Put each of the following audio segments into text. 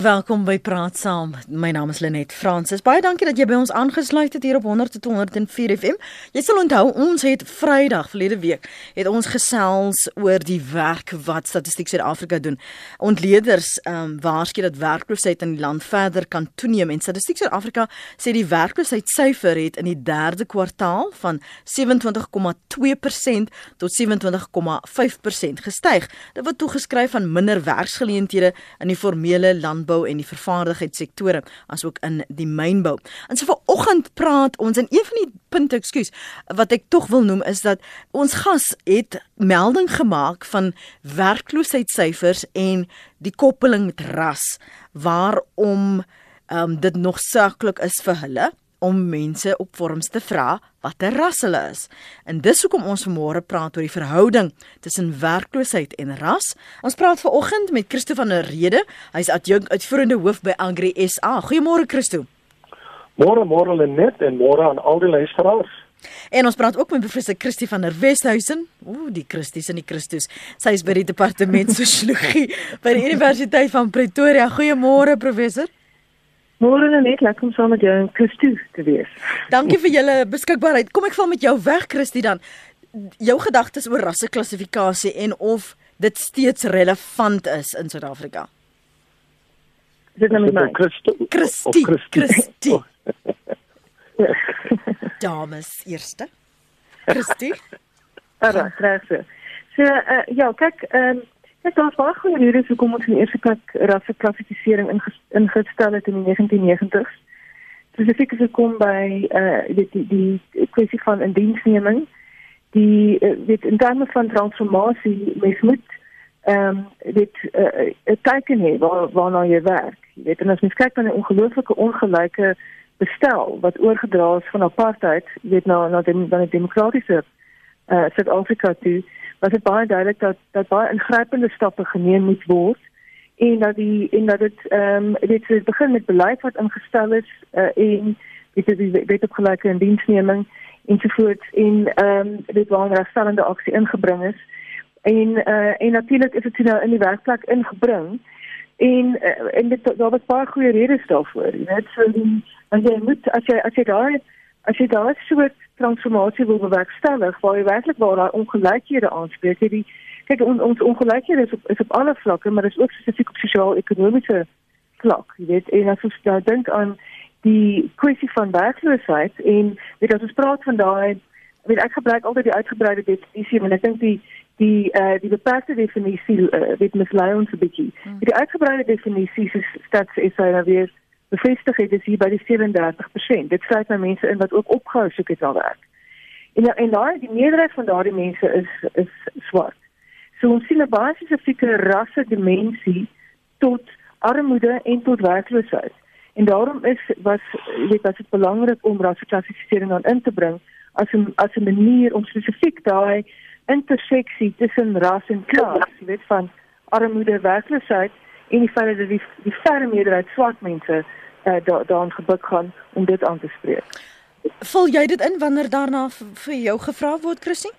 Welkom by Praat Saam. My naam is Lenet Fransis. Baie dankie dat jy by ons aangesluit het hier op 100.104 FM. Jy sal onthou ons het Vrydag verlede week het ons gesels oor die werk wat Statistiek Suid-Afrika doen. Ontleeders ehm um, waarsku dat werkloosheid in die land verder kan toeneem en Statistiek Suid-Afrika sê die werkloosheidsyfer het in die 3de kwartaal van 27,2% tot 27,5% gestyg. Dit word toegeskryf aan minder werksgeleenthede in die formele land landbou en die vervaardigingssektore asook in die mynbou. En so vanoggend praat ons en een van die punte, ekskuus, wat ek tog wil noem is dat ons gas het melding gemaak van werkloosheidssyfers en die koppeling met ras waarom um, dit nog saaklik is vir hulle om mense op vorms te vra watter ras hulle is. En dis hoekom ons vanmôre praat oor die verhouding tussen werkloosheid en ras. Ons praat veraloggend met Christo van der Rede. Hy's adjunk uitvoerende hoof by Agri SA. Goeiemôre Christo. Môre môre Lenet en môre aan al die luisteraars. En ons praat ook met professor Christie van der Westhuizen. Ooh, die Christies en die Christus. Sy is by die departement sosiologie by die Universiteit van Pretoria. Goeiemôre professor. Môre net lekker om saam met jou in Christus te wees. Dankie vir julle beskikbaarheid. Kom ek val met jou weg Christie dan. Jou gedagtes oor rasseklassifikasie en of dit steeds relevant is in Suid-Afrika. Dit nou my. Christie. Christie. Dames eerste. Christie. Ag, reg. So, uh, ja, kyk, ehm um, Ek dink baie goeie redes hoekom ons in eerste plek rasseklassifisering ingestel het in die 1990s. Spesifiek as dit kom by uh die die, die kwessie van indiensneming, die uh, dit in terme van transformasie mens moet ehm um, dit 'n uh, teken hê waar waarna jy werk. Jy weet en as mens kyk na 'n ongelooflike ongelyke bestel wat oorgedra is van apartheid, jy weet na na die, die demokratiese uh Suid-Afrika toe was dit baie duidelik dat dat baie ingrypende stappe geneem moet word en dat die en dat dit ehm um, dit het begin met beleid wat ingestel is uh, en dit is die wet op gelyke indiensneming ensovoorts en ehm um, dit waar herstellende aksie ingebring is. En uh, en natuurlik is dit nou in die werkplek ingebring en uh, en dit daar was baie goeie redes daarvoor jy weet. So die as jy moet as jy as jy daar as jy daar so 'n transformasie wil bewerkstellig waar jy werklik waar daai ongelykhede aanspreek, die kyk on, ons ongelykhede is op is op alle vlakke, maar dit is ook spesifiek op sosio-ekonomiese vlak, jy weet, en as ons nou dink aan die kwessie van werkloosheid en weet as ons praat van daai weet ek gebruik altyd die uitgebreide definisie, maar ek dink die die uh, die beperkte definisie uh, weet mislei ons 'n bietjie. Hmm. Die uitgebreide definisie is stats is nou weer bevestig het is hier by die 37%. Dit sluit nou mense in wat ook opgehou soek het al werk. En en daai die meerderheid van daardie mense is is swart. So ons sien 'n baie spesifieke rasse dimensie tot armoede en tot werkloosheid. En daarom is was weet as dit belangrik om rasseklassifisering aan in te bring as 'n as 'n manier om spesifiek daai interseksie tussen ras en klas, jy weet van armoede, werkloosheid en die feit dat die die verre meerderheid swart mense uh, daar daarin gebuk gaan om dit aan te spreek. Vul jy dit in wanneer daarna vir jou gevra word, Chrissy?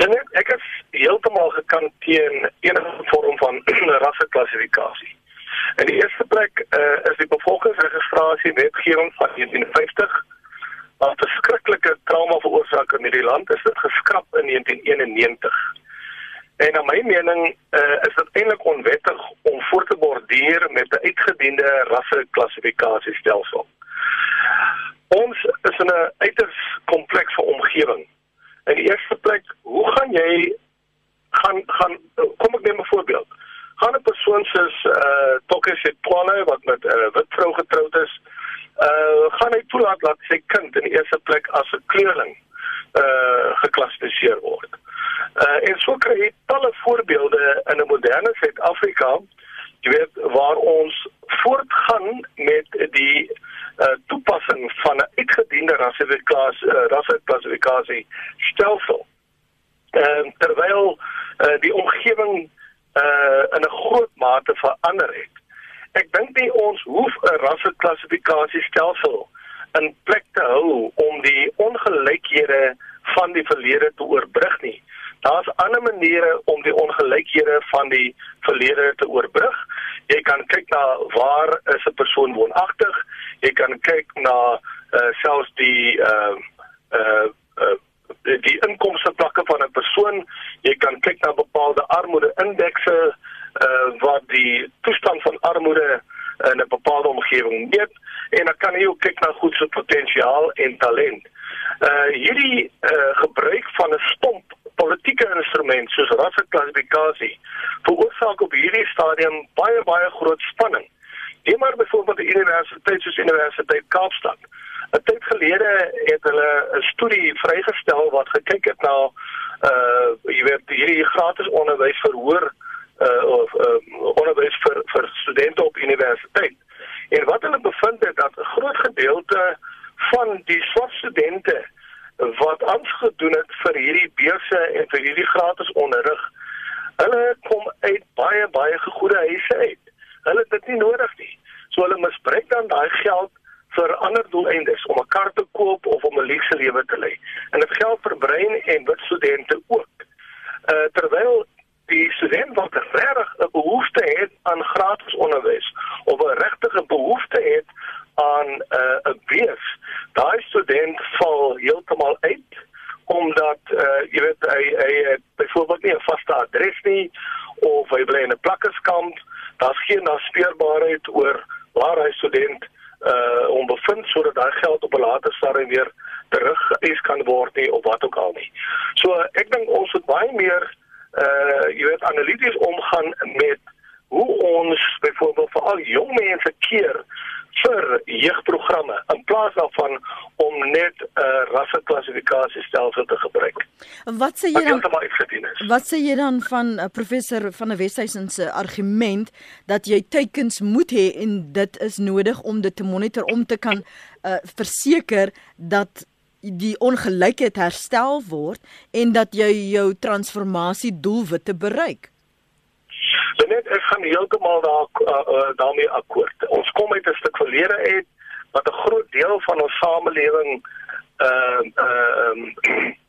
Lene, ek is heeltemal gekant teen enige vorm van rasseklassifikasie. In die eerste plek uh, is die bevolkingsregistrasie wetgewing van 1950 wat verskriklike trauma veroorsaak in hierdie land is dit geskraap in 1991. En na my mening uh, is dit eintlik onwettig om voort te borduur met 'n uitgediende rasseklassifikasiestelsel. Ons is in 'n uiters komplekse omgewing. In die eerste plek, hoe gaan jy gaan gaan kom ek neem 'n voorbeeld. Gaan 'n persoon eh uh, Tokke Setswana wat met 'n uh, wit vrou getroud is, eh uh, gaan hy toelaat dat sy kind in die eerste plek as 'n kleurling eh uh, geklassifiseer word? Uh, en so kry jy talle voorbeelde in 'n moderne Suid-Afrika, jy weet waar ons voortgaan met die uh, toepassing van 'n uitgediende uh, rasseklassifikasie stelsel. En uh, terwyl uh, die omgewing uh, in 'n groot mate verander het. Ek dink nie ons hoef 'n rasseklassifikasie stelsel in plek te hou om die ongelykhede van die verlede te oorbrug nie Daar's ander maniere om die ongelykhede van die verlede te oorbrug. Jy kan kyk na waar is 'n persoon woonagtig. Jy kan kyk na uh, selfs die uh uh, uh die inkomste vlakke van 'n persoon. Jy kan kyk na bepaalde armoede indekse uh wat die toestand van armoede in 'n bepaalde omgewing meet en dan kan jy ook kyk na goed se potensiaal en talent. Uh hierdie uh gebruik van 'n stomp politieke instrument soos rasseklassifikasie veroorsaak op hierdie stadium baie baie groot spanning. Neem maar byvoorbeeld die universiteit soos Universiteit Kaapstad. 'n Tyd gelede het hulle 'n studie vrygestel wat gekyk het na uh jy weet hierdie gratis onderwys vir hoër uh of uh, onderwys vir vir studente op universiteit. En wat hulle bevind het dat 'n groot gedeelte van die swart studente wat aangedoen het vir hierdie beurse en vir hierdie gratis onderrig, hulle kom uit baie baie gegoede huise uit. Hulle het dit nie nodig nie. So hulle misbruik dan daai geld vir ander doeleindes om 'n kar te koop of om 'n luukse lewe te lei. En dit geld vir brein en wit studente ook. Uh terwyl die student wat regtig 'n behoefte het aan gratis onderwys of 'n regtige behoefte het aan 'n uh, 'n beurs, daai student val heeltemal uit omdat uh, jy weet hy hy het byvoorbeeld nie 'n vaste adres nie of hy bly in 'n plakkerskamp, daar's geen naspeurbaarheid oor waar hy student uh om bevind sodat daai geld op 'n later stadium weer terug geëis kan word nie of wat ook al nie. So ek dink ons moet baie meer uh jy weet analities omgaan met hoe ons byvoorbeeld veral jong mense keer vir jeugprogramme in plaas daarvan om net 'n uh, rasseklassifikasiestelsel te gebruik. Wat sê jy dan? Wat sê jy dan van uh, professor van der Westhuizen se argument dat jy teikens moet hê en dit is nodig om dit te monitor om te kan uh, verseker dat die ongelykheid herstel word en dat jy jou transformasie doelwitte bereik. Net ek gaan heeltemal daar uh, uh, daarmee akkoord. Ons kom uit 'n stuk verlede uit wat 'n groot deel van ons samelewing ehm uh, ehm uh, uitgesluit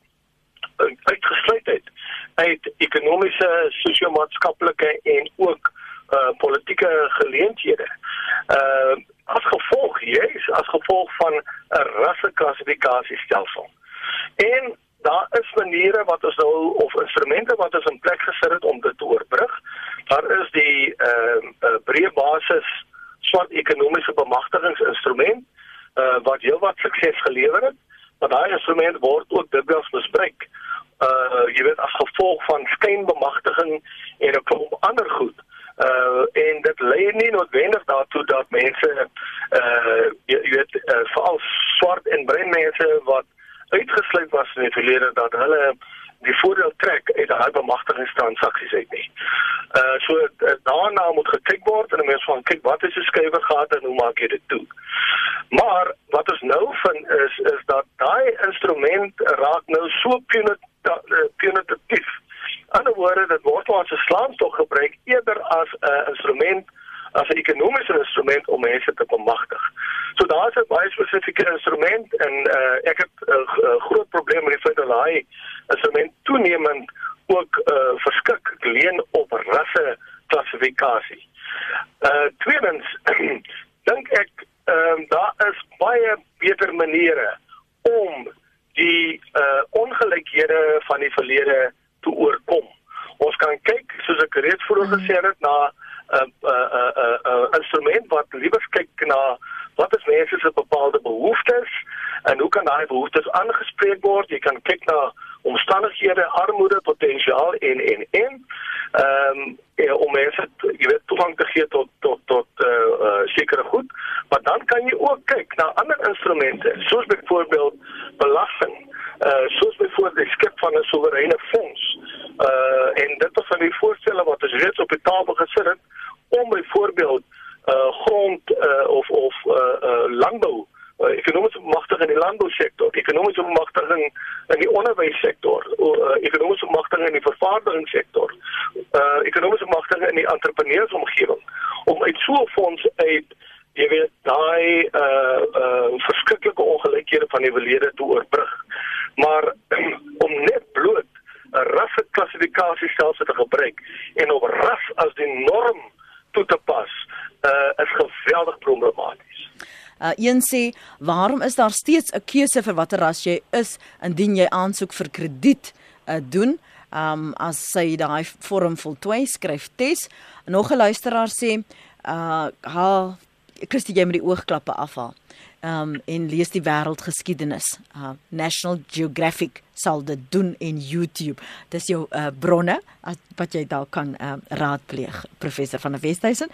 het uit ekonomiese, sosio-maatskaplike en ook uh politieke geleenthede. Uh as gevolg, jy's as gevolg van 'n rasseklassifikasiestelsel. En daar is maniere wat ons nou of instrumente wat ons in plek gesit het om dit te oorbrug. Daar is die uh, uh, breë basis swart ekonomiese bemagtigingsinstrument uh, wat heelwat sukses gelewer het, maar daai instrument word ook dikwels misbruik. Uh jy weet as gevolg van skynbemagtiging en 'n klomp ander goed uh en dit lei nie noodwendig daartoe dat mense uh jy, jy weet uh, veral swart en bruin mense wat uitgesluit was in die verlede dat hulle die voordeel trek uit daai bemagtigingstransaksies uit nie. Uh so uh, daarna moet gekyk word en mense van kyk wat is die skuiwe gehad en hoe maak jy dit toe. Maar wat ons nou vind is is dat daai instrument raak nou so punitief ander woorde dit word as 'n slaamstok gebruik eerder as 'n uh, instrument as 'n ekonomiese instrument om mense te bemagtig. So daar's 'n baie spesifieke instrument en uh, ek het 'n uh, uh, groot probleem met die feit dat daai instrument toenemend ook uh, verskik leen op rasse klassifikasie. Uh tweedens dink ek ehm um, daar is baie beter maniere om die uh ongelykhede van die verlede te oorkom. Ons kan kyk soos ek reeds vroeër hmm. gesê het na 'n uh, 'n uh, 'n uh, uh, uh, instrument wat liewer kyk na wat is mense se bepaalde behoeftes en hoe kan daai behoeftes aangespreek word? Jy kan kyk na omstandighede, armoede, potensiaal en en en ehm um, ja, om mense jy weet toegang te gee tot tot tot eh uh, uh, sekere goed. Maar dan kan jy ook kyk na ander instrumente, soos byvoorbeeld belasting uh soos byvoorbeeld die skep van 'n soewereine fonds. Uh en dit is van die voorstelle wat ons reeds op die tafel gesit het om byvoorbeeld uh grond uh of of uh, uh landbou uh, ekonomiese bemagtiging in die landbousektor, ekonomiese bemagtiging in die onderwyssektor, uh, ekonomiese bemagtiging in die vervaardigingssektor, uh ekonomiese bemagtiging in die entrepreneursomgewing om uit so 'n fonds uit jy weet daai uh uh verskriklike ongelykhede van die verlede te oorbrug. Maar om net bloot 'n rasseklassifikasiestelsel te gebruik en op ras as die norm toe te pas, uh, is geweldig problematies. Uh, een sê, "Waarom is daar steeds 'n keuse vir watter ras jy is indien jy aansoek vir krediet uh, doen?" Um as sy daai vorm voltooi skryf Tes. Nog 'n luisteraar sê, "Uh, ha, Christy jy met die oogklappe afhaal." um en lees die wêreldgeskiedenis. Uh National Geographic sal dit doen en YouTube. Dis jou uh bronne wat jy dalk kan uh raadpleeg, professor van der Westhuizen.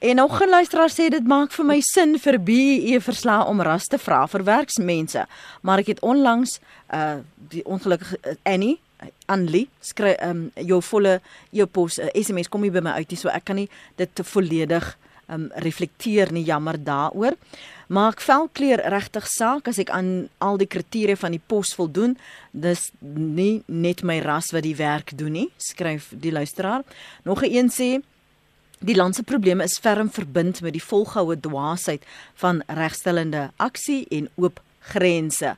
En nog 'n luisteraar sê dit maak vir my sin vir BE verslae om ras te vra vir werksmense, maar ek het onlangs uh die ongelukkige uh, Annie Anlie skryf um jou volle e-pos uh, SMS kom nie by my uit nie, so ek kan nie dit volledig um reflekteer nie, jammer daaroor. Maak velkleur regtig saak as ek aan al die kriteria van die pos voldoen? Dis nie net my ras wat die werk doen nie, skryf die luisteraar. Nog 'n een sê Die land se probleme is ferm verbind met die volgehoue dwaasheid van regstellende aksie en oop grense.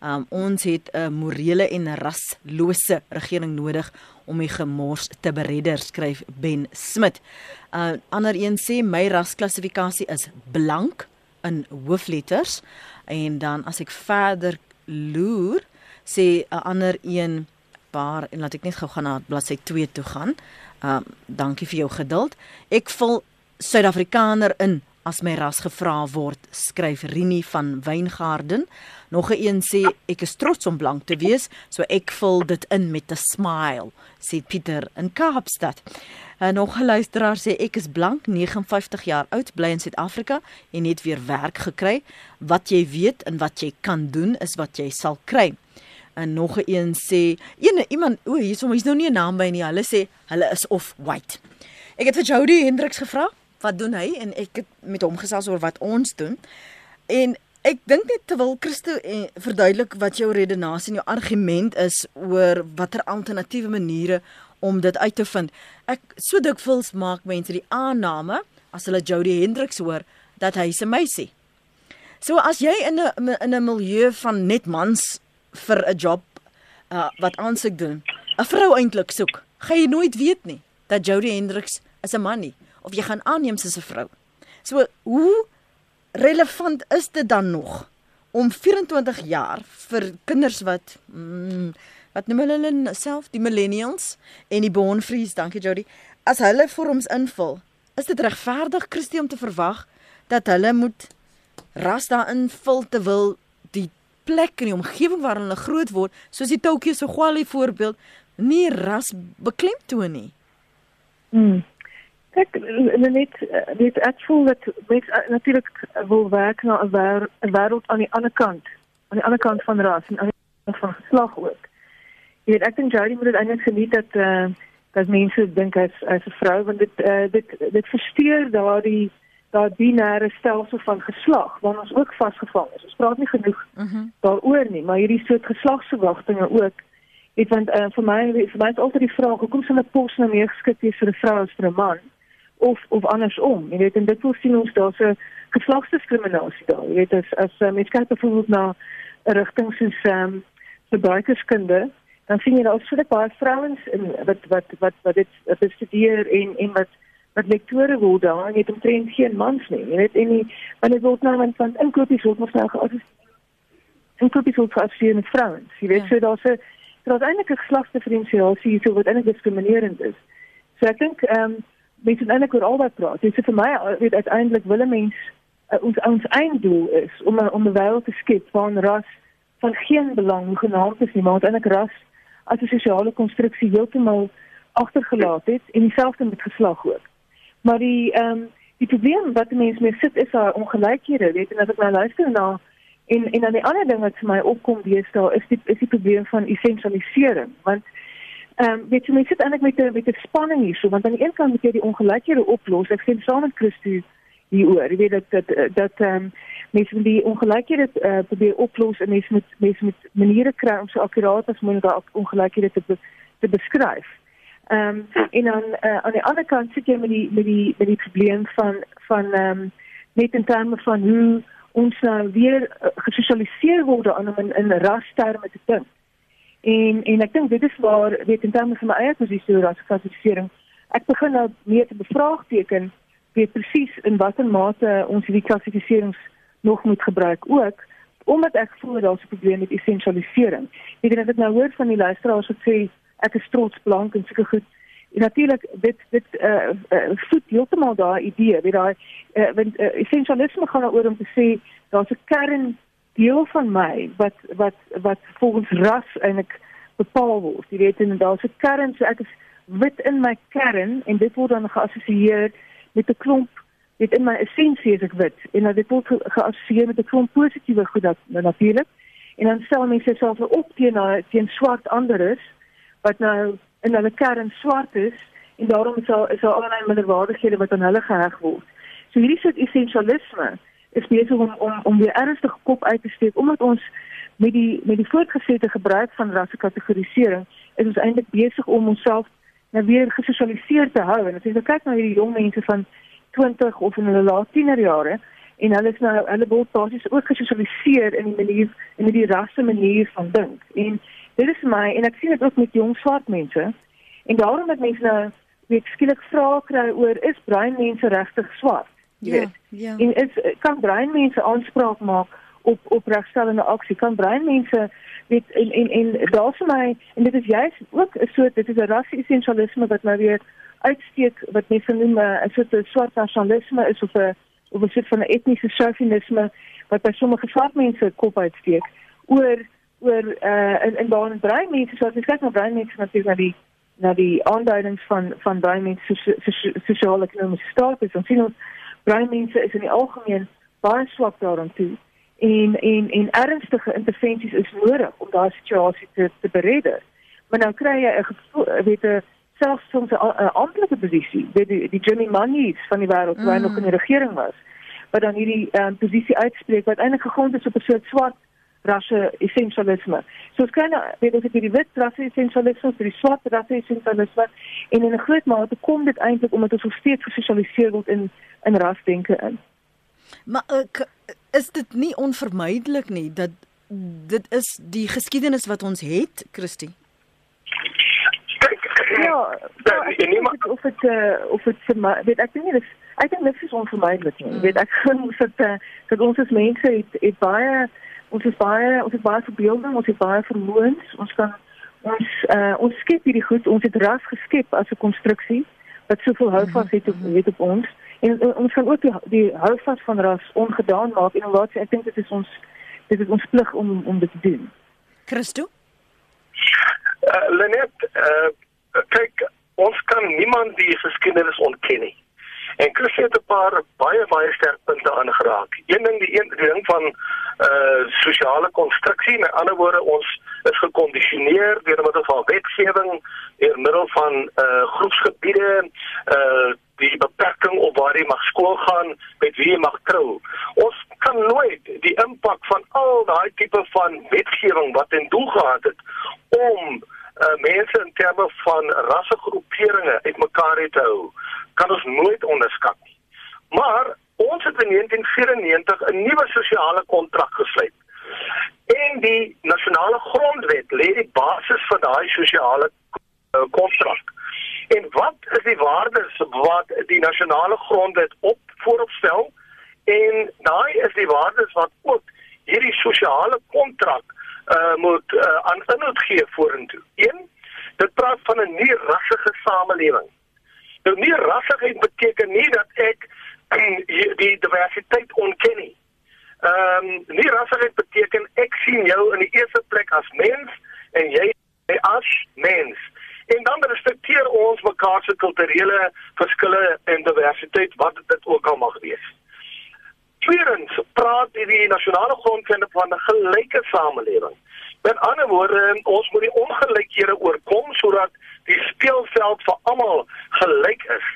Um, ons het 'n morele en raslose regering nodig om die gemors te beredder, skryf Ben Smit. 'n uh, Ander een sê my rasklassifikasie is blank in hoofletters en dan as ek verder loer sê 'n ander een paar en laat ek net gou gaan na bladsy 2 toe gaan. Um dankie vir jou geduld. Ek vul Suid-Afrikaner in as my ras gevra word, skryf Rini van Wyngaarden. Nog 'n een sê ek is trots om blank te wees, so ek vul dit in met 'n smile, sê Pieter in Kaapstad. En nog 'n luisteraar sê ek is blank, 59 jaar oud, bly in Suid-Afrika en het weer werk gekry. Wat jy weet en wat jy kan doen is wat jy sal kry. En nog een sê, een iemand, o, hier is hom, hy's nou nie 'n naam by nie. Hulle sê hulle is of white. Ek het vir Jody Hendriks gevra wat doen hy en ek het met hom gesels oor wat ons doen. En ek dink net terwyl Christo eh, verduidelik wat jou redenasie en jou argument is oor watter alternatiewe maniere om dit uit te vind. Ek so dikwels maak mense die aanname as hulle Jody Hendricks hoor dat hy 'n meisie. So as jy in 'n in 'n milieu van net mans vir 'n job uh, wat aansoek doen, 'n vrou eintlik soek, gaan jy nooit weet nie dat Jody Hendricks is 'n man nie of jy gaan aanneem soos 'n vrou. So hoe relevant is dit dan nog om 24 jaar vir kinders wat mm, wat noem hulle self die millennials en die born frees, dankie Jody, as hulle vorms invul, is dit regverdig Christie om te verwag dat hulle moet ras daarin vul te wil die plek in die omgewing waar hulle groot word, soos die Tokyo se Gwali voorbeeld, nie ras beklemtoon nie. Mm. Ek net dit ek voel dat mens uh, natuurlik wil werk na 'n wêreld aan die ander kant, aan die ander kant van ras en aan die kant van geslag ook. Jy weet ek dink Jody moet dit eintlik geniet dat eh uh, dat mense dink as as 'n vrou want dit uh, dit dit versteur daardie daardie binêre stelsel van geslag waar ons ook vasgevang is. Ons praat nie genoeg uh mhm. -huh. daaroor nie, maar hierdie soort geslagsverwagtinge ook. Dit want uh, vir my vir my is altyd die vraag hoekom sal 'n pos nou meer geskik wees vir 'n vrou as vir 'n man? of of andersom. Jy weet en dit wil sien ons daar's 'n geslagsdiskriminasie daar. Jy weet as as um, mens kyk byvoorbeeld na 'n rigting soos ehm um, verbruikerskunde, dan sien jy daar is so baie vrouens in wat wat wat wat dit bestudeer en en wat wat lektore word daar en jy het omtrent geen mans nie. Jy weet en nie want dit word nou van van inkopies word mos nou geassosieer. Inkopies word geassosieer met vrouens. Jy weet ja. so daar's 'n daar's eintlik 'n geslagsdifferensiasie hier so wat eintlik diskriminerend is. So ek dink ehm um, mense eintlik oor albei praat. Dit is vir my weet uiteindelik wil 'n mens uh, ons ons einddoel is om om 'n wêreld te skep waar ras van geen belang genaamd is nie, maar eintlik ras as 'n sosiale konstruksie heeltemal agtergelaat het en dieselfde met geslag ook. Maar die ehm um, die probleem wat mense mee sit is daar ongelykhede, weet en as ek nou luister na en en dan die ander ding wat vir my opkom deesdae is die is die probleem van essensialisering want Ehm um, weet jy mense sit eintlik met 'n met 'n spanning hierso want aan die een kant moet jy die ongelykhede oplos. Ek sê saam met Christo hieroor. Jy weet dat dat dat ehm um, mense moet die ongelykhede uh, probeer oplos en mense moet mense moet maniere kry om so akkuraat as moontlik daai ongelykhede te be, te beskryf. Ehm um, en dan uh, aan die ander kant sit jy met die met die met die probleem van van ehm um, net in terme van hoe ons nou weer uh, gesosialiseer word aan om in, in rasterme te dink En en ek dink dit is waar weet in terme van my eie posisie oor rasklassifisering, ek begin nou meer te bevraagteken weet presies in watter mate ons hierdie klassifiserings nog moet gebruik ook omdat ek voel daar's 'n probleem met essensialisering. Ek het dit nou hoor van die luisteraars wat sê ek is trots blank en seker goed. Natuurlik dit dit eh uh, uh, voet heeltemal daai idee, weet daai uh, want uh, essensialisme gaan daaroor om te sê daar's 'n kern deel van my wat wat wat volgens ras eintlik bepaal word. Jy weet en daar's 'n kern so ek is wit in my kern en dit word dan geassosieer met 'n klomp dit in my essensie is ek wit en dat dit word geassosieer met 'n klomp positiewe goed dat natuurlik en dan stel mense self op teen teen swart anderes wat nou in hulle kern swart is en daarom is daar is daar allerlei minderwaardighede wat aan hulle geheg word. So hierdie soort essensialisme is besig om om om weer ernstig kop uit te steek omdat ons met die met die voortgesette gebruik van rassekategorisering is ons eintlik besig om onsself nou weer gesosialiseer te hou en as jy nou kyk na hierdie jong mense van 20 of in hulle laat tienerjare en hulle is nou hulle word basies ook gesosialiseer in die manier in die rasse manier van dink en dit is my en ek sien dit ook met jong swart mense en daarom dat mense nou weet skielik vrae kry oor is bruin mense regtig swart? Ja ja. En is kan bruin mense aanspraak maak op op regstellende aksie? Kan bruin mense weet en en en daar vir my en dit is juist ook 'n soort dit is 'n rasse essensialisme wat nou weer uitsteek wat mense noem 'n soort swart nasionalisme is of 'n of 'n soort van 'n etniese chauvinisme wat by sommige swart mense kop uitsteek oor oor uh in in baie brein mense soos ek kyk na brein mense natuurlik na die na die aanduidings van van brein mense sosiale ekonomiese status en sien ons brein mense is in die algemeen baie swak daarom toe en en en ernstige intervensies is nodig om daardie situasie te te beredder. Maar nou kry jy 'n weet 'n selfs soms 'n amptelike posisie, weet die die Jimmy Manies van die wêreld mm. waar nog in die regering was, wat dan hierdie um, posisie uitspreek wat eintlik gegrond is op 'n soort swart rasse essensialisme. So ons kan weet of dit die wit rasse essensialisme of die swart rasse essensialisme en in 'n groot mate kom dit eintlik omdat ons steeds gesosialiseer word in in rasdenke in. Maar ek is dit nie onvermydelik nie dat dit is die geskiedenis wat ons het, Christie. Ja, ja ek weet of dit uh, of dit weet ek dink dit ek dink dit is onvermydelik nie. Hmm. Weet ek voel dat uh, dat ons as mense het, het baie ons is baie ons het baie verbeelding, ons het baie vermoëns, ons kan ons uh, ons skep hierdie goed, ons het ras geskep as 'n konstruksie wat soveel houvas het op weet op ons en uh, ons kan ook die, die houvas van ras ongedaan maak en wat ek dink dit is ons dit is ons plig om om dit te doen. Christo? Uh, Lenet, uh, kyk, ons kan niemand die geskiedenis ontken nie. En Chris het 'n paar baie baie sterk punte aangeraak. Een ding die een ding van uh sosiale konstruksie, met ander woorde ons is gekondisioneer deur middel van wetgewing, deur middel van uh groepsgebiede, uh die beperking op waar jy mag skool gaan, met wie jy mag trou. Ons kan nooit die impak van al daai tipe van wetgewing wat in doel gehad het om uh, mense in terme van rassegroeperinge uitmekaar het hou, kan ons nooit onderskat nie. Maar ons het in 1994 'n nuwe sosiale kontrak gesluit. En die nasionale grondwet lê die basis vir daai sosiale uh, kontrak. En wat is die waardes wat die nasionale grondwet op vooropstel? En daai is die waardes wat ook hierdie sosiale kontrak uh, moet uh, aan inhoud gee vorentoe. Een, dit praat van 'n nie rassige samelewing. Nou nie rassigheid beteken nie dat ek die diversiteit ontken nie. Ehm um, nie rassigheid beteken ek sien jou in die eerste plek as mens en jy as mens. En dan respekteer ons mekaar se kulturele verskille en diversiteit wat dit ook al mag wees. Tweedens praat die nasionale grondwet van 'n gelyke samelewing. Met ander woorde, ons moet die ongelykhede oorkom sodat die speelveld vir almal gelyk is.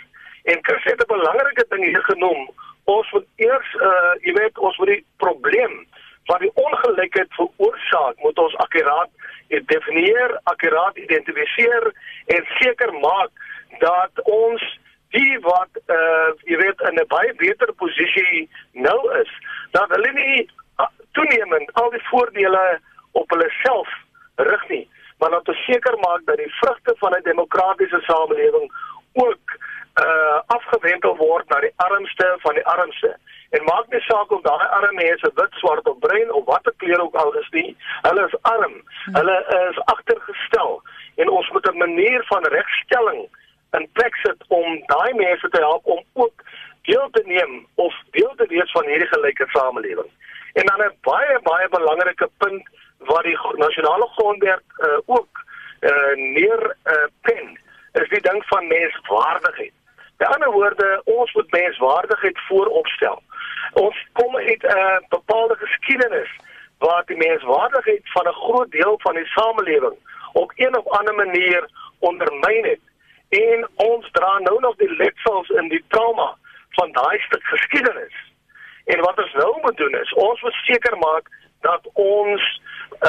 En Chris het 'n belangrike ding hier genoem. Ons moet eers uh jy weet, ons moet die probleem wat die ongelykheid veroorsaak, moet ons akkuraat definieer, akkuraat identifiseer en seker maak dat ons die wat uh jy weet in 'n baie beter posisie nou is dat hulle nie uh, toenemend al die voordele op hulle self rig nie maar om te seker maak dat die vrugte van 'n demokratiese samelewing ook uh afgewendel word na die armste van die armste. En maak nie saak of daai arme mense wit, swart of bruin of watter kleur ook al is nie, hulle is arm. Hulle is agtergestel en ons moet 'n manier van regstelling in plek sit om daai mense te help om ook deel te neem of deel te wees van hierdie gelyke samelewing. En dan 'n baie baie belangrike punt wat die nasionale grondwet uh, ook uh, neer uh, pen is die ding van menswaardigheid. Met ander woorde, ons moet menswaardigheid vooropstel. Ons kom uit 'n uh, bepaalde geskiedenis waar die menswaardigheid van 'n groot deel van die samelewing op een of ander manier ondermyn het. En ons dra nou nog die letsels in die trauma van daai stuk geskiedenis. En wat ons nou moet doen is ons moet seker maak dat ons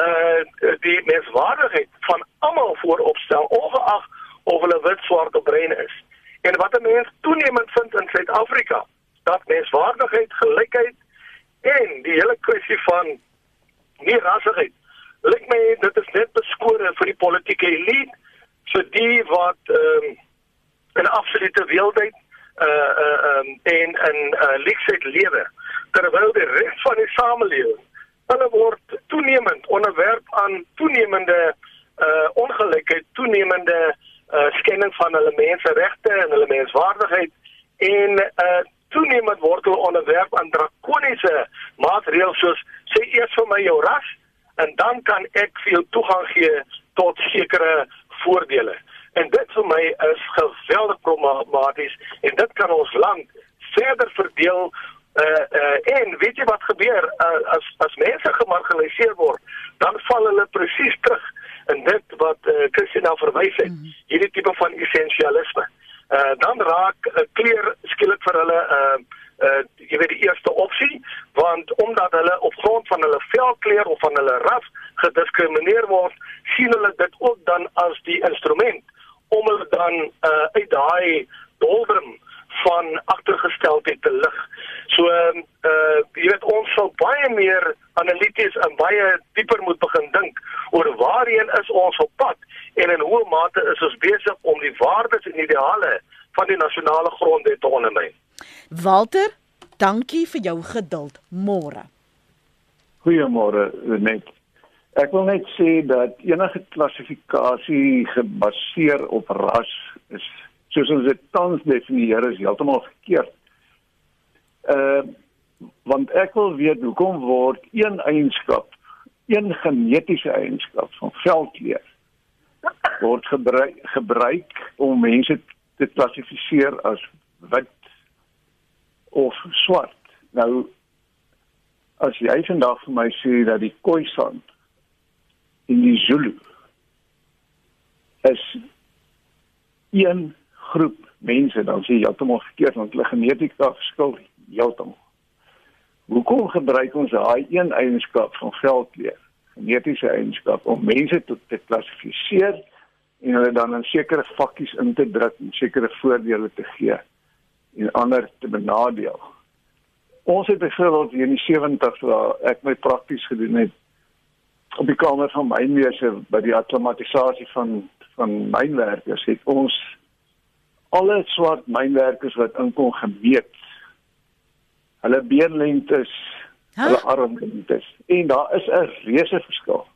uh die menswaardigheid van almal vooropstel ongeag of hulle wit, swart of bruin is. En wat 'n mens toenemend vind in Suid-Afrika, dat menswaardigheid, gelykheid en die hele kwessie van nie rassigheid lyk my dit is net beskore vir die politieke elite vir die wat ehm um, 'n absolute weeldheid uh uh um, en in uh, leefsyd lewe terwyl die res van die samelewing hulle word toenemend onderwerp aan toenemende uh ongelykheid toenemende uh skending van hulle menseregte en hulle menswaardigheid en uh toenemend word hulle onderwerp aan drakoniese maatreëls soos sê eers vir my jou ras en dan kan ek vir jou toegang gee tot sekere voordele En dit vir my is geweldig problematies en dit kan ons land verder verdeel uh uh en weet jy wat gebeur uh, as as mense gemarginaliseer word dan val hulle presies terug in dit wat uh, Christina verwys het mhm. hierdie tipe van essensialisme. Uh dan raak uh, kleur skielik vir hulle uh uh jy weet die eerste opsie want omdat hulle op grond van hulle velkleur of van hulle ras gediskrimineer word sien hulle dit ook dan as die instrument om hulle dan uh, uit daai doldrum van agtergesteldheid te lig. So uh jy weet ons sal baie meer analities en baie dieper moet begin dink oor waarheen is ons op pad en in hoe mate is ons besig om die waardes en ideale van die nasionale grondwet te ondermyn. Walter, dankie vir jou geduld. Môre. Goeiemôre, net. Ek wil net sê dat enige klassifikasie gebaseer op ras is soos ons dit tans definieer is heeltemal verkeerd. Uh want ek wil weet hoekom word een eienskap, een genetiese eienskap van velkleur word gebruik gebruik om mense te klassifiseer as wit of swart. Nou as jy vandag vir my sê dat die Khoisan en die Zulu is een groep mense dan sê heeltemal verkeerd want hulle genetika verskil heeltemal. Hoekom gebruik ons daai een eienskap van velkleur, genetiese eienskap om mense te, te klassifiseer en hulle dan in sekere vakkies in te druk en sekere voordele te gee en ander te benadeel? Ons het byvoorbeeld in die 70's waar ek my prakties gedoen het op die kamer van mynwese by die akklimatisasie van van mynwerkers het ons alle swart mynwerkers wat inkom gemeet. Hulle beenlengtes, huh? hulle armlengtes en daar is 'n reuse verskil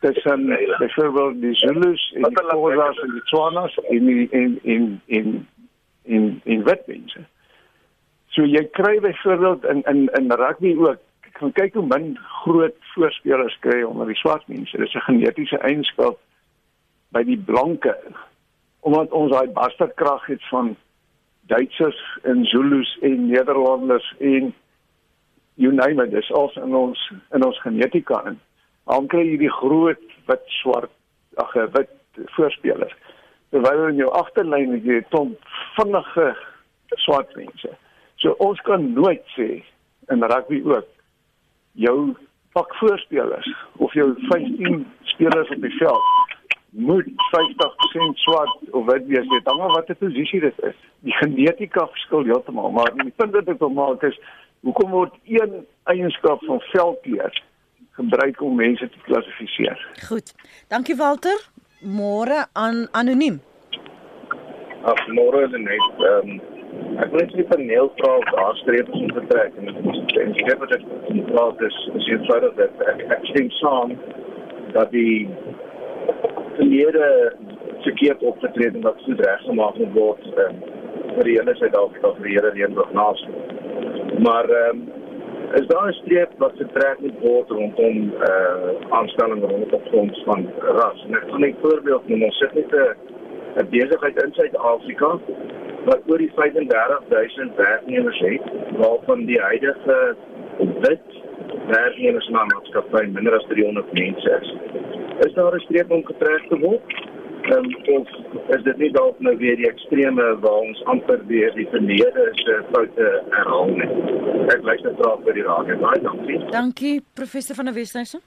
tussen byvoorbeeld die Zulus en die Khoisas en die Tswanas en die en in in in in wetmense. So jy kry byvoorbeeld in in in rugby ook gaan kyk hoe min groot voorspelers kry onder die swart mense. Dit is 'n genetiese eienskap by die blanke omdat ons daai basterkrag het van Duitsers en Zulus en Nederlanders en you name it, dis al in ons in ons genetika in. Dan kry jy die groot wit swart ag wit voorspelers. Terwyl in jou agterlyn het jy 'n klomp vinnige swart mense. So ons kan nooit sê in rugby ook jou pak voorspelers of jou 15 spelers op die veld moet 50% swart of wit wees net hang af watter posisie dit is die genetika verskil heeltemal maar die punt wat ek wil maak is hoekom word een eienskap van velkleur gebruik om mense te klassifiseer. Goed. Dankie Walter. Môre aan anoniem. Ag môre is net ehm um, ek wil net die paneel vra of daar strepe is om te trek en en ek het dit gepraat is is jy sê dat ek ek stem saam dat die verlede verkeerd opgetree en dat dit reggemaak moet word um, vir die hele Suid-Afrika vir die hele Nederland naas. Maar ehm um, is daar 'n streep wat getrek moet word rondom eh uh, aanstelling rondom fonds van ras. En ek kan 'n voorbeeld noem. Ons sit net 'n 'n besigheid in Suid-Afrika wat oor die 35000 werknemers het, waarvan die huidige wit werknemers in 'n maatskappy minder as 300 mense is. Is daar 'n streep om getrek te word? Um, of is dit nie dalk nou weer die extreme waar ons amper weer die verlede se foute herhaal nie. Ek luister graag vir die raad. Baie dankie. Dankie professor van der Westhuizen.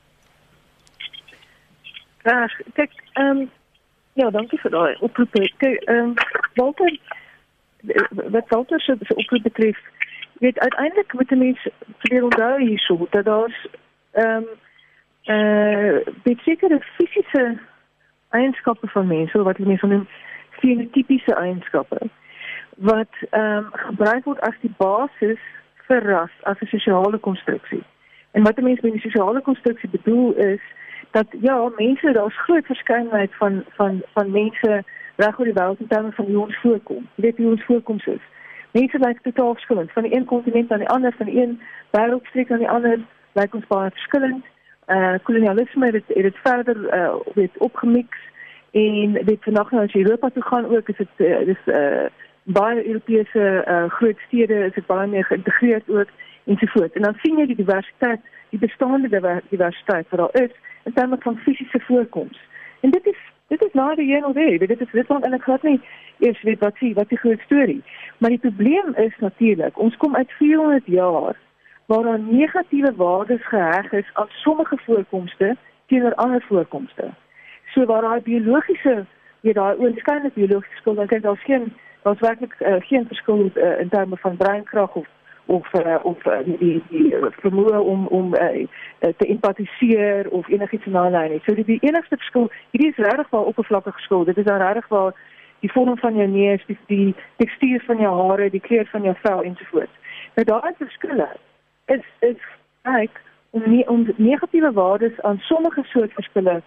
Ja, kyk, ehm um, ja, dankie vir daai oproep. Kyk, ehm um, Walter wat Walter se oproep betref, weet uiteindelik met die mense vir onthou hierso dat daar's ehm um, eh uh, baie fisiese eienskappe van mense wat mense noem fenotipiese eienskappe wat ehm um, gebruik word as die basis vir ras as 'n sosiale konstruksie. En wat mense met die sosiale konstruksie bedoel is dat ja, mense daar's groot verskeidenheid van van van mense reg oor die wêreld in terme van hoe ons voorkom. Weet jy hoe ons voorkoms is? Mense lyk totaal verskillend van die een kontinent na die ander, van die een wêreldstreek na die ander, lyk ons baie verskillend uh kolonialisme het dit het verder uh weet opgemix en dit vandag nou as Europa toe gaan ook is dit uh, dis uh baie Europese uh groot stede is dit baie meer geïntegreerd ook ensovoorts en dan sien jy die diversiteit die bestaande diversiteit wat daar is in terme van fisiese voorkoms. En dit is dit is nou die of die dit is dit want en ek glad nie eers weet wat sê wat die groot storie. Maar die probleem is natuurlik ons kom uit 400 jaar waar daar negatiewe waardes geheg is aan sommige voorkomste teenoor ander voorkomste. So waar daai biologiese, jy daai oorskynlike biologiese skuld, dan kyk daar's geen daar's werklik uh, geen verskil uh, in terme van breinkrag of of uh, of uh, die die, die vermoë om om uh, te empatiseer of enigiets in daai lyn nie. So die, die enigste verskil, hierdie is regtig waar oppervlakkige skuld. Dit is regtig waar die vorm van jou neus, die, die tekstuur van jou hare, die kleur van jou vel ensovoorts. Nou daai verskille is is kyk om nie om negatiewe waardes aan sommige soort verskille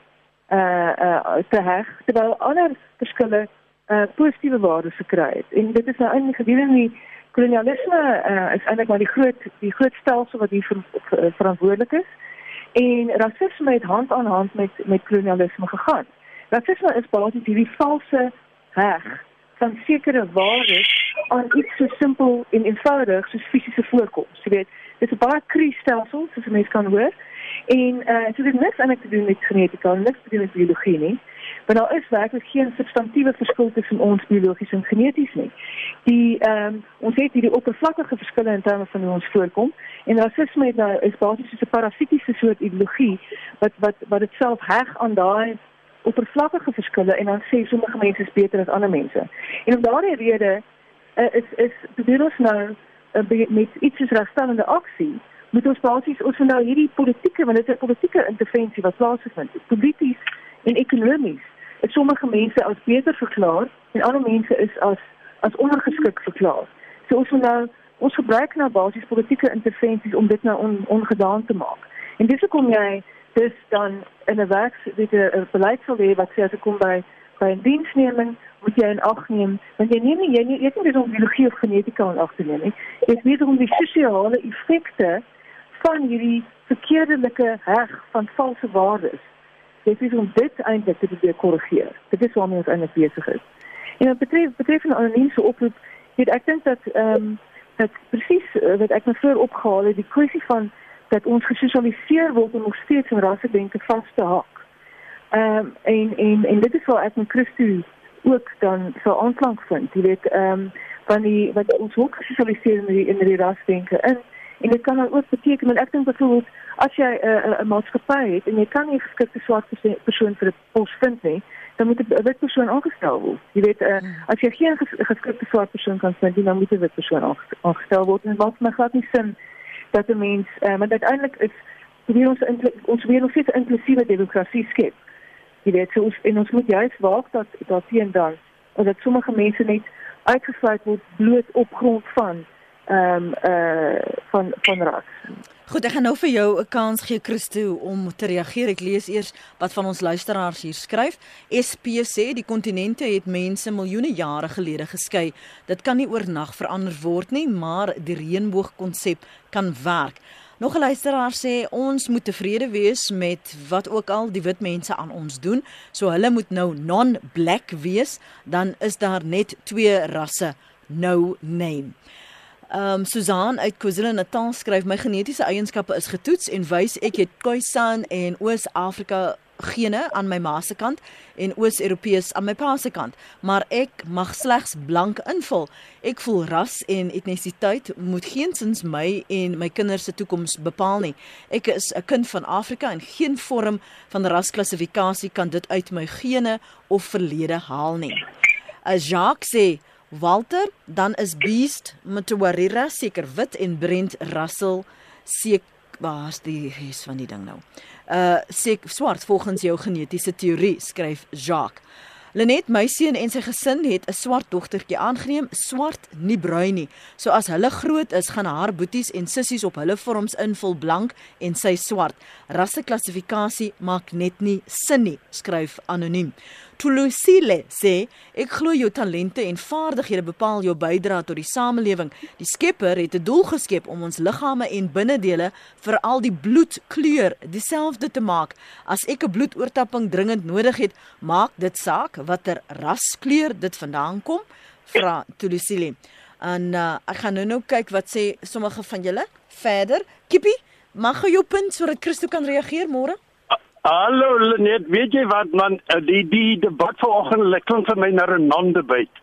uh uh te heg terwyl ander verskille uh positiewe waardes gekry het. En dit is nou eintlik gedurende die kolonialisme uh is eintlik maar die groot die groot stelsel wat hier ver, ver, verantwoordelik is. En rasisme het hand aan hand met met kolonialisme gegaan. Rasisme is basies hierdie valse heg van sekere waardes aan iets so simpel en eenvoudig soos fisiese voorkoms. Jy weet, dit is 'n baie kriesstelsel soos mense kan hoor. En uh so dit niks anders te doen met genetika, niks te doen met biologie nie. Maar daar is werklik geen substantiële verskil tussen ons biologies en geneties nie. Die ehm um, ons het hierdie oppervlakkige verskille in terme van hoe ons voorkom en rasisme het nou is basies so 'n parasitiese soort ideologie wat wat wat dit self heg aan daai oppervlakkige verskille en dan sê sommige mense is beter as ander mense. En om daardie rede uh, is is bedoel ons nou uh, met iets soos regstellende aksie moet ons basies ons nou hierdie politieke want dit is 'n politieke intervensie wat plaasvind polities en ekonomies is sommige mense as beter verklaar en ander mense is as as ondergeskik verklaar. So ons nou ons gebruik nou basies politieke intervensies om dit nou on, ongedaan te maak. En dis hoekom jy dis dan in 'n werk dit 'n beleid sal hê wat sê as ek kom by by 'n diensneming moet jy in ag neem want jy neem nie jy nie eet nie om biologie of genetika in ag te neem nie. Dit is weer om die sosiale effekte van hierdie verkeerdelike heg van valse waardes dit is om dit eintlik te probeer korrigeer. Dit is waarmee ons eintlik besig is. En wat betref betref 'n anonieme oproep weet ek dink dat ehm um, dat presies uh, wat ek nou voor opgehaal het die kwessie van dat ons gesosialiseer word om nog steeds in rasse denke vas te haak ehm um, en en en dit is waar ek met Christus ook dan sou aanklank vind. Jy weet, ehm um, van die wat ons ook gesosialiseer in die in die rasdenke in en dit kan ook beteken dat ek dink byvoorbeeld as jy 'n uh, 'n uh, maatskappy het en jy kan nie geskikte swart persoon vir 'n pos vind nie, dan moet 'n wit persoon aangestel word. Jy weet, uh, as jy geen ges geskikte swart persoon kan vind nie, dan moet 'n wit persoon aangestel word. En wat my glad nie sin dat 'n mens, uh, want uiteindelik is probeer ons ons probeer ons steeds 'n inklusiewe demokrasie skep. Jy weet, so ons en ons moet juist waak dat dat teen dan dat sommige mense net uitgesluit word bloot op grond van ehm um, uh van van ras. Goed, ek gaan nou vir jou 'n kans gee Christo om te reageer. Ek lees eers wat van ons luisteraars hier skryf. SP sê die kontinente het mense miljoene jare gelede geskei. Dit kan nie oornag verander word nie, maar die reënboogkonsep kan werk. Nog 'n luisteraar sê ons moet tevrede wees met wat ook al die wit mense aan ons doen. So hulle moet nou non-black wees, dan is daar net twee rasse. No name. Ehm um, Susan uit KwaZulu-Natal skryf my genetiese eienskappe is getoets en wys ek het Khoisan en Oos-Afrika gene aan my ma se kant en Oos-Europees aan my pa se kant, maar ek mag slegs blank invul. Ek voel ras en etnisiteit moet geensins my en my kinders se toekoms bepaal nie. Ek is 'n kind van Afrika en geen vorm van rasklassifikasie kan dit uit my gene of verlede haal nie. As Jacques sê Walter, dan is Beast Mtuwarira seker wit en Brent Russell seker waar's die res van die ding nou. Uh seker swart volgens jou genetiese teorie, skryf Jacques. Lenet, my seun en sy gesin het 'n swart dogtertjie aangeneem, swart, nie bruin nie. So as hulle groot is, gaan haar boeties en sissies op hulle vorms invul blank en sy swart. Rasseklassifikasie maak net nie sin nie, skryf anoniem. Tulusile sê ek glo jou talente en vaardighede bepaal jou bydrae tot die samelewing. Die Skepper het 'n doel geskep om ons liggame en binnendele vir al die bloedkleur dieselfde te maak. As ek 'n bloedoortapping dringend nodig het, maak dit saak watter raskleur dit vandaan kom? Vra Tulusile. En uh, ek gaan nou nou kyk wat sê sommige van julle verder. Kippie, mag jy jou punt sodat Christo kan reageer môre? Hallo net weet jy wat man eh, die die debat vanoggend klink vir my na 'n non-debat.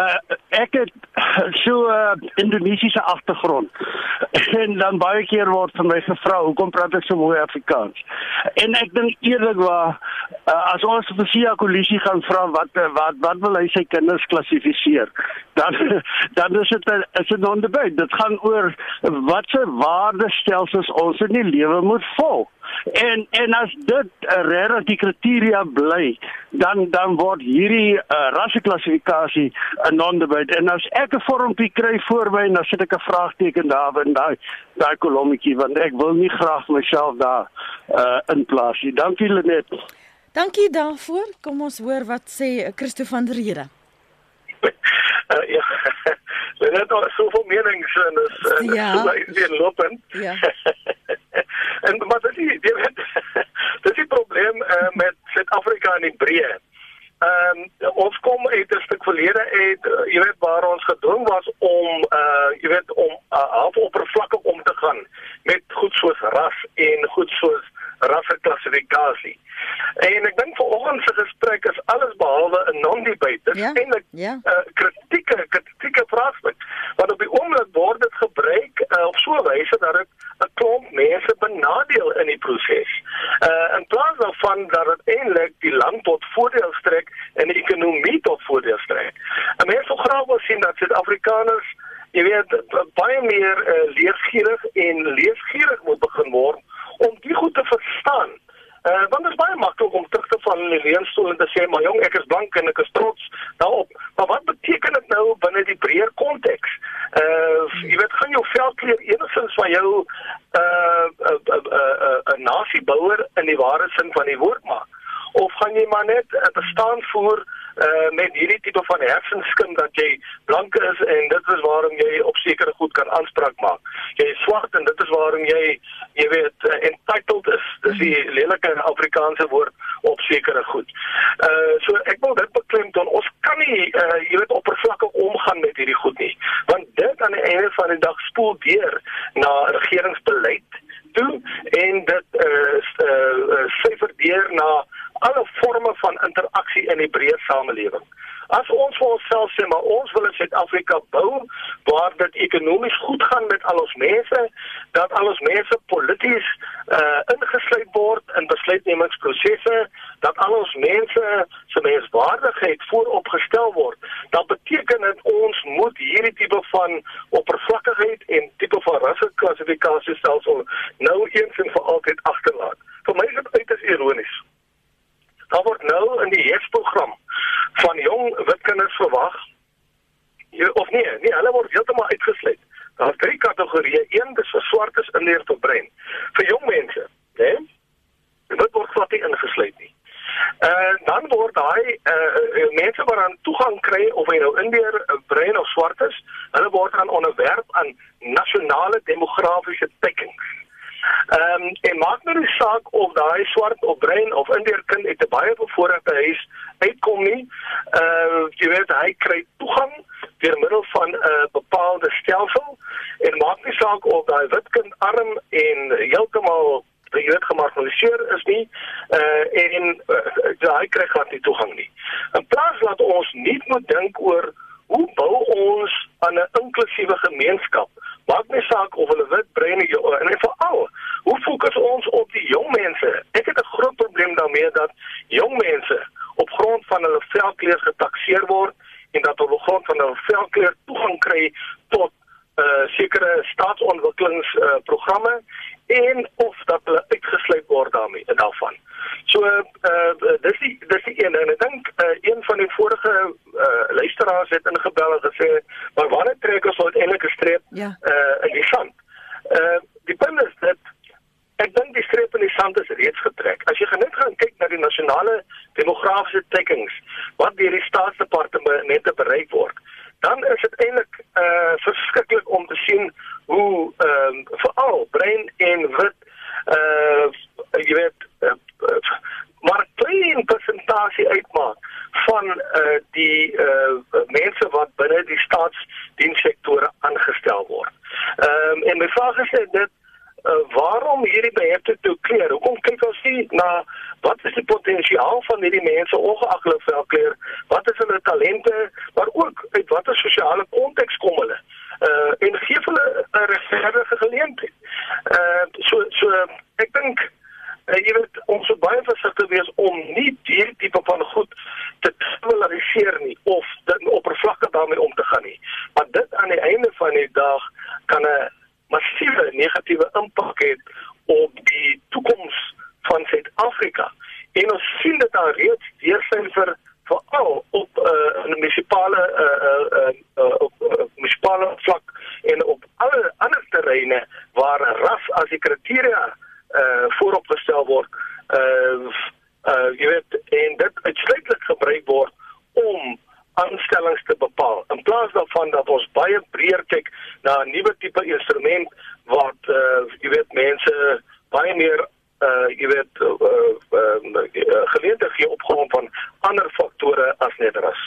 Uh ek het so 'n uh, Indonesiese agtergrond en dan baie keer word vir my gevra hoekom praat ek so mooi Afrikaans. En ek dink eerlikwaar uh, as ons vir Sia Kolisi gaan vra wat wat wat wil hy sy kinders klassifiseer? Dan dan is dit 'n is 'n non-debat. Dit gaan oor watse waardestelsels ons in die lewe moet volg. En en as dit 'n uh, regte die kriteria bly, dan dan word hierdie uh, rasseklassifikasie 'n non-debate. En as ek 'n vormpie kry voor my en dan sit ek 'n vraagteken daar in daai daai kolommetjie want ek wil nie graag myself daar uh, inplaas nie. Dankie Lenet. Dankie daarvoor. Kom ons hoor wat sê Christo van der Rede. Uh, ja. Dit het al soveel menings en is en ja. so weer lopend. Ja. en maar In die breë. Ehm um, ons kom uit 'n stuk verlede uit uh, jy weet waar ons gedwing was om uh jy weet om uh, half oppervlakkig om te gaan met goed soos ras en goed soos rasseklassifikasie. En ek dink vanoggend se gesprek is alles behalwe 'n non-debate. Dit is ja, eintlik ja. uh, kritieke kritieke vraagstuk. Want op die oomblik word dit gebruik uh, op so 'n wyse dat dit 'n klomp mense benadeel in die proses. Uh in plaas daarvan dat dit eintlik die land tot voordeel strek en die ekonomie tot voordeel strek. 'n Mens sou graag wil sien dat Suid-Afrikaners jy weet baie meer uh, leesgierig en leesgierig moet begin word om die goed te verstaan. Uh, want dit is baie maklik om terug te val in die leerstoel en te sê maar jong ek is blank en ek is trots daarop. Maar wat beteken dit nou binne die breër konteks? Uh jy weet gaan jou velkleur enigstens van jou uh 'n uh, uh, uh, uh, nasiebouer in die ware sin van die woord maak? Of gaan jy maar net 'n uh, bestaan voer uh met hierdie tipe van hersenskim dat jy blank is en dit is waarom jy op sekere goed kan aanspraak maak. Jy is swart en dit is waarom jy jy weet uh, entitled is. Dis die lelike Afrikaanse woord op sekere goed. Uh so ek wil dit beklemtoon. Ons kan nie uh jy weet omgaan met hierdie goed nie. Want dit aan die einde van die dag spoel deur na regeringsbeleid toe en dit uh, uh, uh deur na alle forme van interaksie in die breë samelewing. As ons vir onsself sê maar ons wil in Suid-Afrika bou waar dit ekonomies goed gaan met al ons mense, dat al ons mense polities uh ingesluit word in besluitnemingsprosesse, dat al ons mense se menswaardigheid vooropgestel word, dan beteken dit ons moet hierdie tipe van oppervlakkigheid en tipe van rasseklassifikasiestelsel nou eens en vir altyd agterlaat. Vir my is dit uiters ironies. Daar word nou in die jeugprogram van jong wit kinders verwag of nee, nee, hulle word heeltemal uitgesluit. Daar's drie kategorieë. Een dis vir swartes in leer tot brein. Vir jong mense, né? Dit word glad nie ingesluit nie. En dan word daai uh, mense wat aan toegang kry of hy nou indeer brein of swartes, hulle word aan onderwerp aan nasionale demografiese tekkings. Ehm um, en maak nou nie saak of daai swart of brein of indeer kind uit 'n baie bevoorregte huis uitkom nie. Uh jy weet hy kry toegang deur middel van 'n uh, bepaalde stelsel en maak nie saak of daai wit kind arm en heeltemal jy weet gemarginaliseer is nie uh en kry glad nie toegang nie. In plaas laat ons nie moet dink oor hoe bou ons aan 'n inklusiewe gemeenskap Maak nie saak of hulle wit, bruin en en veral hoe fokus ons op die jong mense? Ek het 'n groot probleem daarmee dat jong mense op grond van hulle velkleur getakseer word en dat hulle op grond van hulle velkleur toegang kry tot uh sekere staatsontwikkelingsprogramme en of dat hulle uitgesluit word daarmee daarvan. So uh dis die dis die een en ek dink uh, een van die vorige uh luisteraars het ingebel en gesê maar wanneer trek ons uiteindelik 'n streep ja. uh in die sand? Uh die punt is dat ek dink die streep in die sand is reeds getrek. As jy net gaan kyk na die nasionale demografiese tekkings wat deur die staatsdepartemente bereik word, dan is dit eintlik uh verskriklik om te sien hoe ehm um, veral brein en wit uh jy weet uh, maar klein persentasie uitmaak van uh die uh mense wat binne die staatsdienssektore aangestel word. Ehm um, en my vraag is dit uh, waarom hierdie beheerte toe kleur? Hoekom kyk ons nie na wat is die potensiaal van hierdie mense ongeag hulle velkleur? Wat is hulle talente, maar ook uit watter sosiale konteks kom hulle? Uh en gee hulle 'n regverdige geleentheid. Uh so so ek dink uh, jy weet ons moet baie versigtig wees om nie hierdie tipe van goed te polariseer nie of dit oppervlakkig daarmee om te gaan nie. Maar dit aan die einde van die dag kan 'n massiewe negatiewe impak hê op die toekoms van Suid-Afrika. En ons sien dit al reeds deur sy vir veral op 'n uh, munisipale uh, uh, uh, uh, uh, munisipale vlak en op alle ander terreine waar ras as die kriteria uh vooropgestel word uh uh jy weet en dit uitsluitlik gebruik word om aanstellings te bepaal in plaas daarvan dat ons baie breër kyk na 'n nuwe tipe instrument wat uh jy weet mense baie meer uh jy weet uh, uh, uh geleentheid gee op grond van ander faktore as net ras.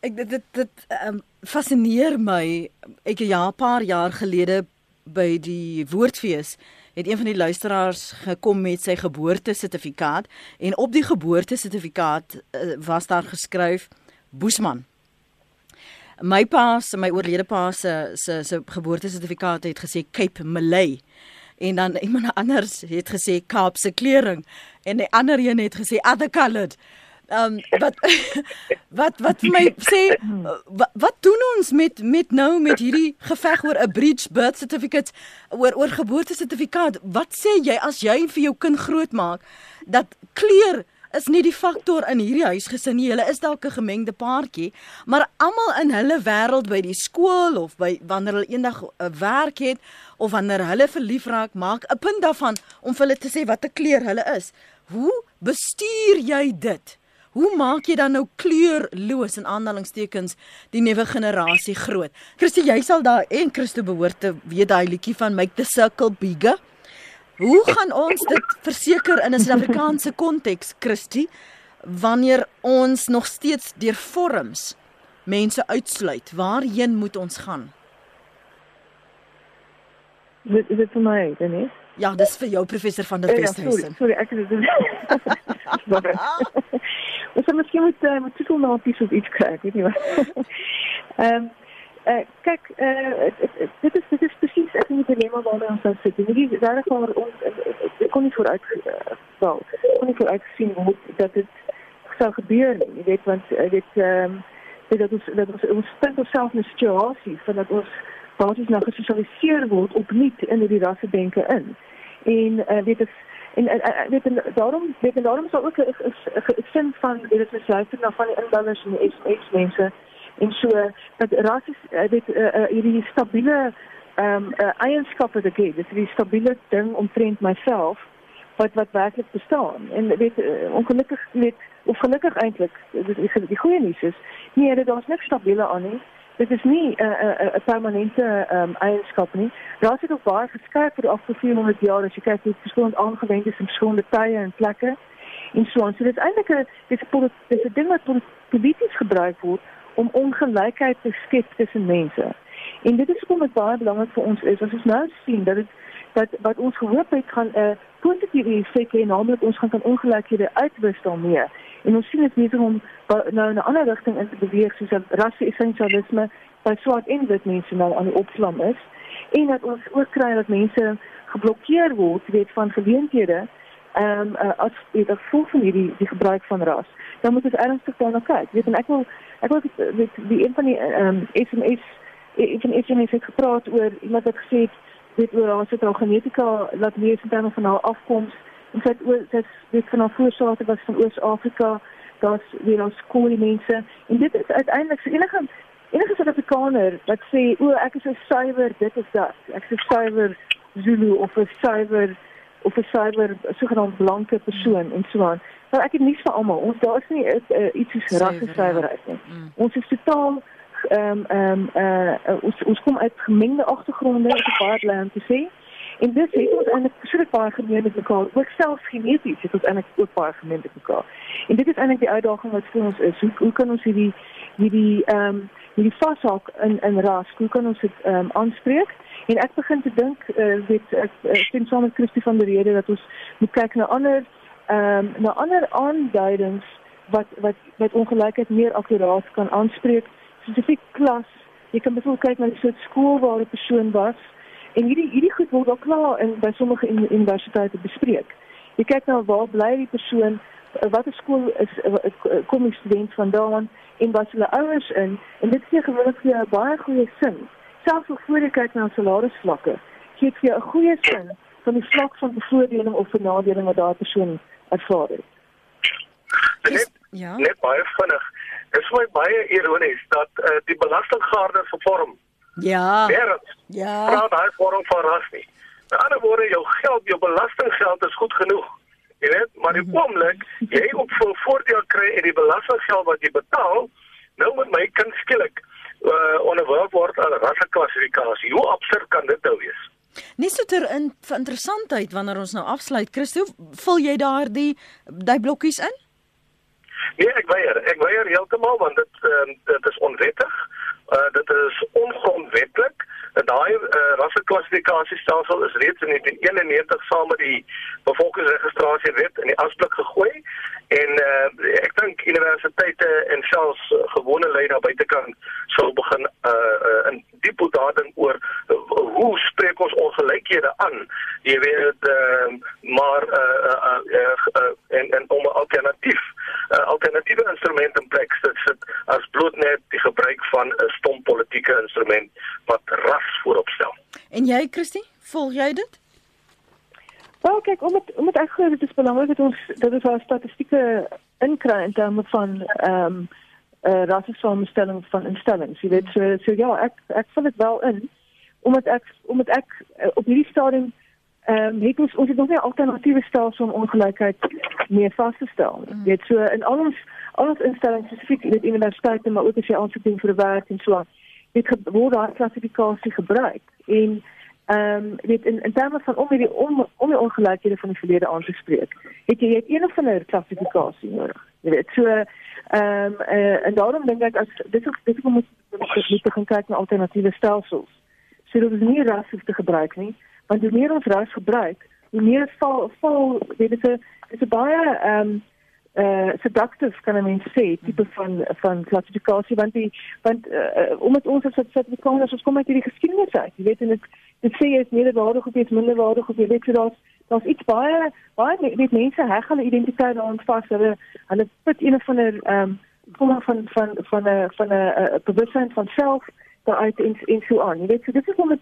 Ek dit dit, dit um, fascineer my ek 'n jaar paar jaar gelede by die woordfees het een van die luisteraars gekom met sy geboortesertifikaat en op die geboortesertifikaat uh, was daar geskryf Boesman. My pa se my oorlede pa se se se geboortesertifikaat het gesê Cape Malay en dan iemand anders het gesê Kaapse klering en die ander een het gesê other colored. Ehm um, wat wat wat vir my sê wat, wat doen ons met met nou met hierdie geveg oor 'n breach birth certificate oor oor geboortesertifikaat? Wat sê jy as jy vir jou kind grootmaak dat kleur is nie die faktor in hierdie huisgesin nie. Hulle is dalk 'n gemengde paartjie, maar almal in hulle wêreld by die skool of by wanneer hulle eendag 'n werk het of wanneer hulle verlief raak, maak 'n punt daarvan om vir hulle te sê wat 'n kleur hulle is. Hoe bestuur jy dit? Hoe maak jy dan nou kleurloos in aanhalingstekens die nuwe generasie groot? Christie, jy sal daar en Christo behoort te weet daai liedjie van Make the Circle Bigger. Hoe gaan ons dit verseker in 'n Suid-Afrikaanse konteks, Christie, wanneer ons nog steeds deur vorms mense uitsluit? Waarheen moet ons gaan? Dit is dit vir my, Denise. Ja, dis vir jou professor van der Westhuizen. Ja, sorry, sorry, ek is Ons moet miskien met uh, met titelnaampies of iets kry, weet jy wat. Ehm uh, kyk, uh, dit is dit is presies ek moet dilemma waarna ons nou sit. Dit is daar voor ons ek kon nie vooruit uh, wel, kon nie vooruit sien hoe dat dit sou gebeur nie. Jy weet want uh, dit ehm um, dat ons dat ons ons vind onsself in 'n situasie van dat ons basies nou gesosialiseer word opnuut in hierdie rasse denke in. En uh, dit is en uh, weet en daarom weet en daarom sou ook 'n sin van dit is luister na van die inwoners en die SMS mense en so dat uh, dit uh, uh, hierdie stabiele ehm um, uh, eienskappe te gee. Dit is die stabiele ding omtrent myself wat wat werklik bestaan. En weet ongelukkig weet of gelukkig eintlik die, die goeie nuus is, nee, daar's niks stabiele aan nie dit is nie 'n uh, 'n uh, uh, permanente um, eienskap nie. Daar sit ook baie geskryf vir die afgelope 400 jaar as jy kyk hoe verskillend aangewend is in verskillende tye en plekke. En so on. So dit is eintlik 'n dis 'n dis 'n ding wat polities gebruik word om ongelykheid te skep tussen mense. En dit is hoekom dit baie belangrik vir ons is as ons nou sien dat dit dat wat ons gehoop het gaan 'n uh, positiewe effek hê, naamlik ons gaan kan ongelykhede uitwis daarmee. En ons sien dit nie om nou in 'n ander rigting in te beweeg soos rasse-essensialisme by swart en wit mense nou aan die opslam is en dat ons ook kry dat mense geblokkeer word weet van geleenthede ehm um, uh, as dit gevolg van hierdie die gebruik van ras. Dan moet ons ernstig daarna kyk. Weet en ek wil ek wil weet die een van die ehm um, SMS een van die SMS het gepraat oor iemand wat gesê het weet oor haar sit al genetika laat lees in terme van haar afkoms en sy het dit van haar voorsate was van Oos-Afrika daar's weer ons skool mense. En dit is uiteindelik vir enige enige Suid-Afrikaner wat sê o ek is 'n suiwer dit is dat. Ek is 'n suiwer Zulu of 'n suiwer of 'n suiwer sogenaamd blanke persoon en so aan. Maar ek het nie vir almal. Ons daar is nie uh, iets soos rasse suiwerheid nie. mm. ons is totaal ehm um, ehm um, uh, ons ons kom uit gemengde agtergronde op 'n baie land te sê En dit het ons eintlik presies baie gemeen met mekaar. Ook selfs geneties het ons eintlik ook baie gemeen met mekaar. En dit is eintlik die uitdaging wat vir ons is. Hoe, hoe kan ons hierdie hierdie ehm um, hierdie vashak in in ras, hoe kan ons dit ehm um, aanspreek? En ek begin te dink uh, weet ek sien saam met Christie van der Rede dat ons moet kyk na ander ehm um, na ander aanduidings wat wat wat ongelykheid meer akkuraat kan aanspreek. Spesifiek klas. Jy kan byvoorbeeld kyk na die soort skool waar 'n persoon was En hierdie hierdie goed word al klaar in by sommige universiteite bespreek. Jy kyk nou waar bly die persoon, watter skool is kom die student vandaan en wat hulle ouers in en dit gee gewoonlik vir jou baie goeie sin. Selfs al voor jy kyk na salarisvlakke, gee dit vir jou 'n goeie sin van die vlak van bevoordeling of benadeling wat daardie persoon ervaar het. Net, ja. Net baie vinnig. Dit is my baie ironies dat uh, die belastinggaarde vervorm Ja. Wêreld. Ja. Praat daai vorm van ras nie. In ander woorde, jou geld, jou belastinggeld is goed genoeg. Jy weet, maar die mhm. oomblik jy op vir voordeel kry uit die belastinggeld wat jy betaal, nou moet my kind skielik uh onderwerp word aan rasseklassifikasie. Hoe absurd kan dit nou wees? Net so ter in interessantheid wanneer ons nou afsluit, Christo, vul jy daardie daai blokkies in? Nee, ek weier. Ek weier heeltemal want dit uh, dit is onwettig. Uh, dit is ongrondwettig. Daai uh, rasseklassifikasiestelsel is reeds in 1991 saam met die bevolkingsregistrasiewet in die asblik gegooi en uh, ek dink universiteite en selfs uh, gewone lei daar buitekant sou begin uh, uh, in diep nadink oor uh, hoe spreek ons ongelykhede aan? Jy weet uh, maar uh, uh, uh, uh, en en om 'n alternatief uh, alternatiewe instrument in plek te sit as bloot net die gebruik van 'n stom politieke instrument wat ras voorop stel. En jy, Christie, volg jy dit? Wel, kyk, om het, om het ek glo dit is belangrik dat ons dat ons al statistieke inkry in terme van ehm um, uh, eh, rassesamenstelling van instellings. Jy weet, so, so ja, ek ek vul dit wel in omdat ek omdat ek uh, op hierdie stadium ehm um, het ons ons het nog nie alternatiewe stelsel om ongelykheid meer vas te stel. Mm. Dit so in al ons al ons instellings spesifiek in die universiteite maar ook as jy aansoek doen vir werk en so dit word daar klassifikasie gebruik en ehm um, weet in in terme van om hierdie om om die ongelykhede van die verlede aan te spreek. Het jy het een of ander klassifikasie nodig. Jy weet so ehm um, uh, en daarom dink ek as dit is dit moet moet begin kyk na alternatiewe stelsels. So dit is nie rassies te gebruik nie want hoe meer ons ras gebruik, hoe meer val val dit is 'n is 'n baie ehm um, uh seductief kan 'n mens sê tipe van van klassifikasie want die want uh, omdat ons as Suid-Afrikaners ons kom uit hierdie geskiedenis uit jy weet en dit dit sê jy is meerderwaardig of jy is minderwaardig of jy weet so daar's daar's iets baie baie weet mense heg hulle identiteit daaraan vas hulle hulle put een van 'n ehm um, kom van van van 'n van 'n bewustheid van self daaruit in in so aan jy weet so dit is om dit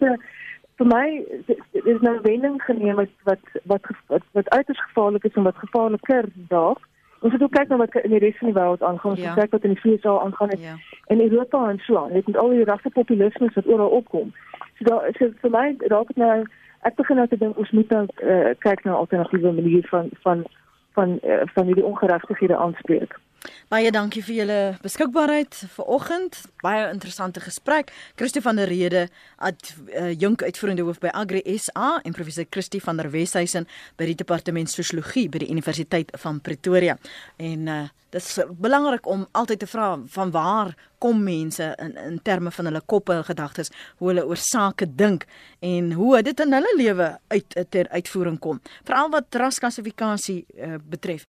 vir my is nou wending geneem wat wat wat wat, wat uiters gevaarlik is en wat gevaarliker dalk Ons het ook kyk na wat in die res van die wêreld aangaan, ons ja. kyk wat in die VS aangaan het. Ja. En Europa en so aan, met al die rassepopulisme wat oral opkom. So daar is vir my raak dit nou ek begin nou te dink ons moet nou uh, kyk na alternatiewe maniere van van van uh, van hierdie ongeregtighede aanspreek. Baie dankie vir julle beskikbaarheid vir oggend. Baie interessante gesprek. Christo van der Rede, ad uh, jong uitvoerende hoof by Agri SA en professor Christie van der Weshuizen by die departement sosiologie by die Universiteit van Pretoria. En uh, dit is belangrik om altyd te vra van waar kom mense in in terme van hulle koppe en gedagtes, hoe hulle oor sake dink en hoe dit in hulle lewe uit ter uitvoering kom. Veral wat rasklassifikasie uh, betref.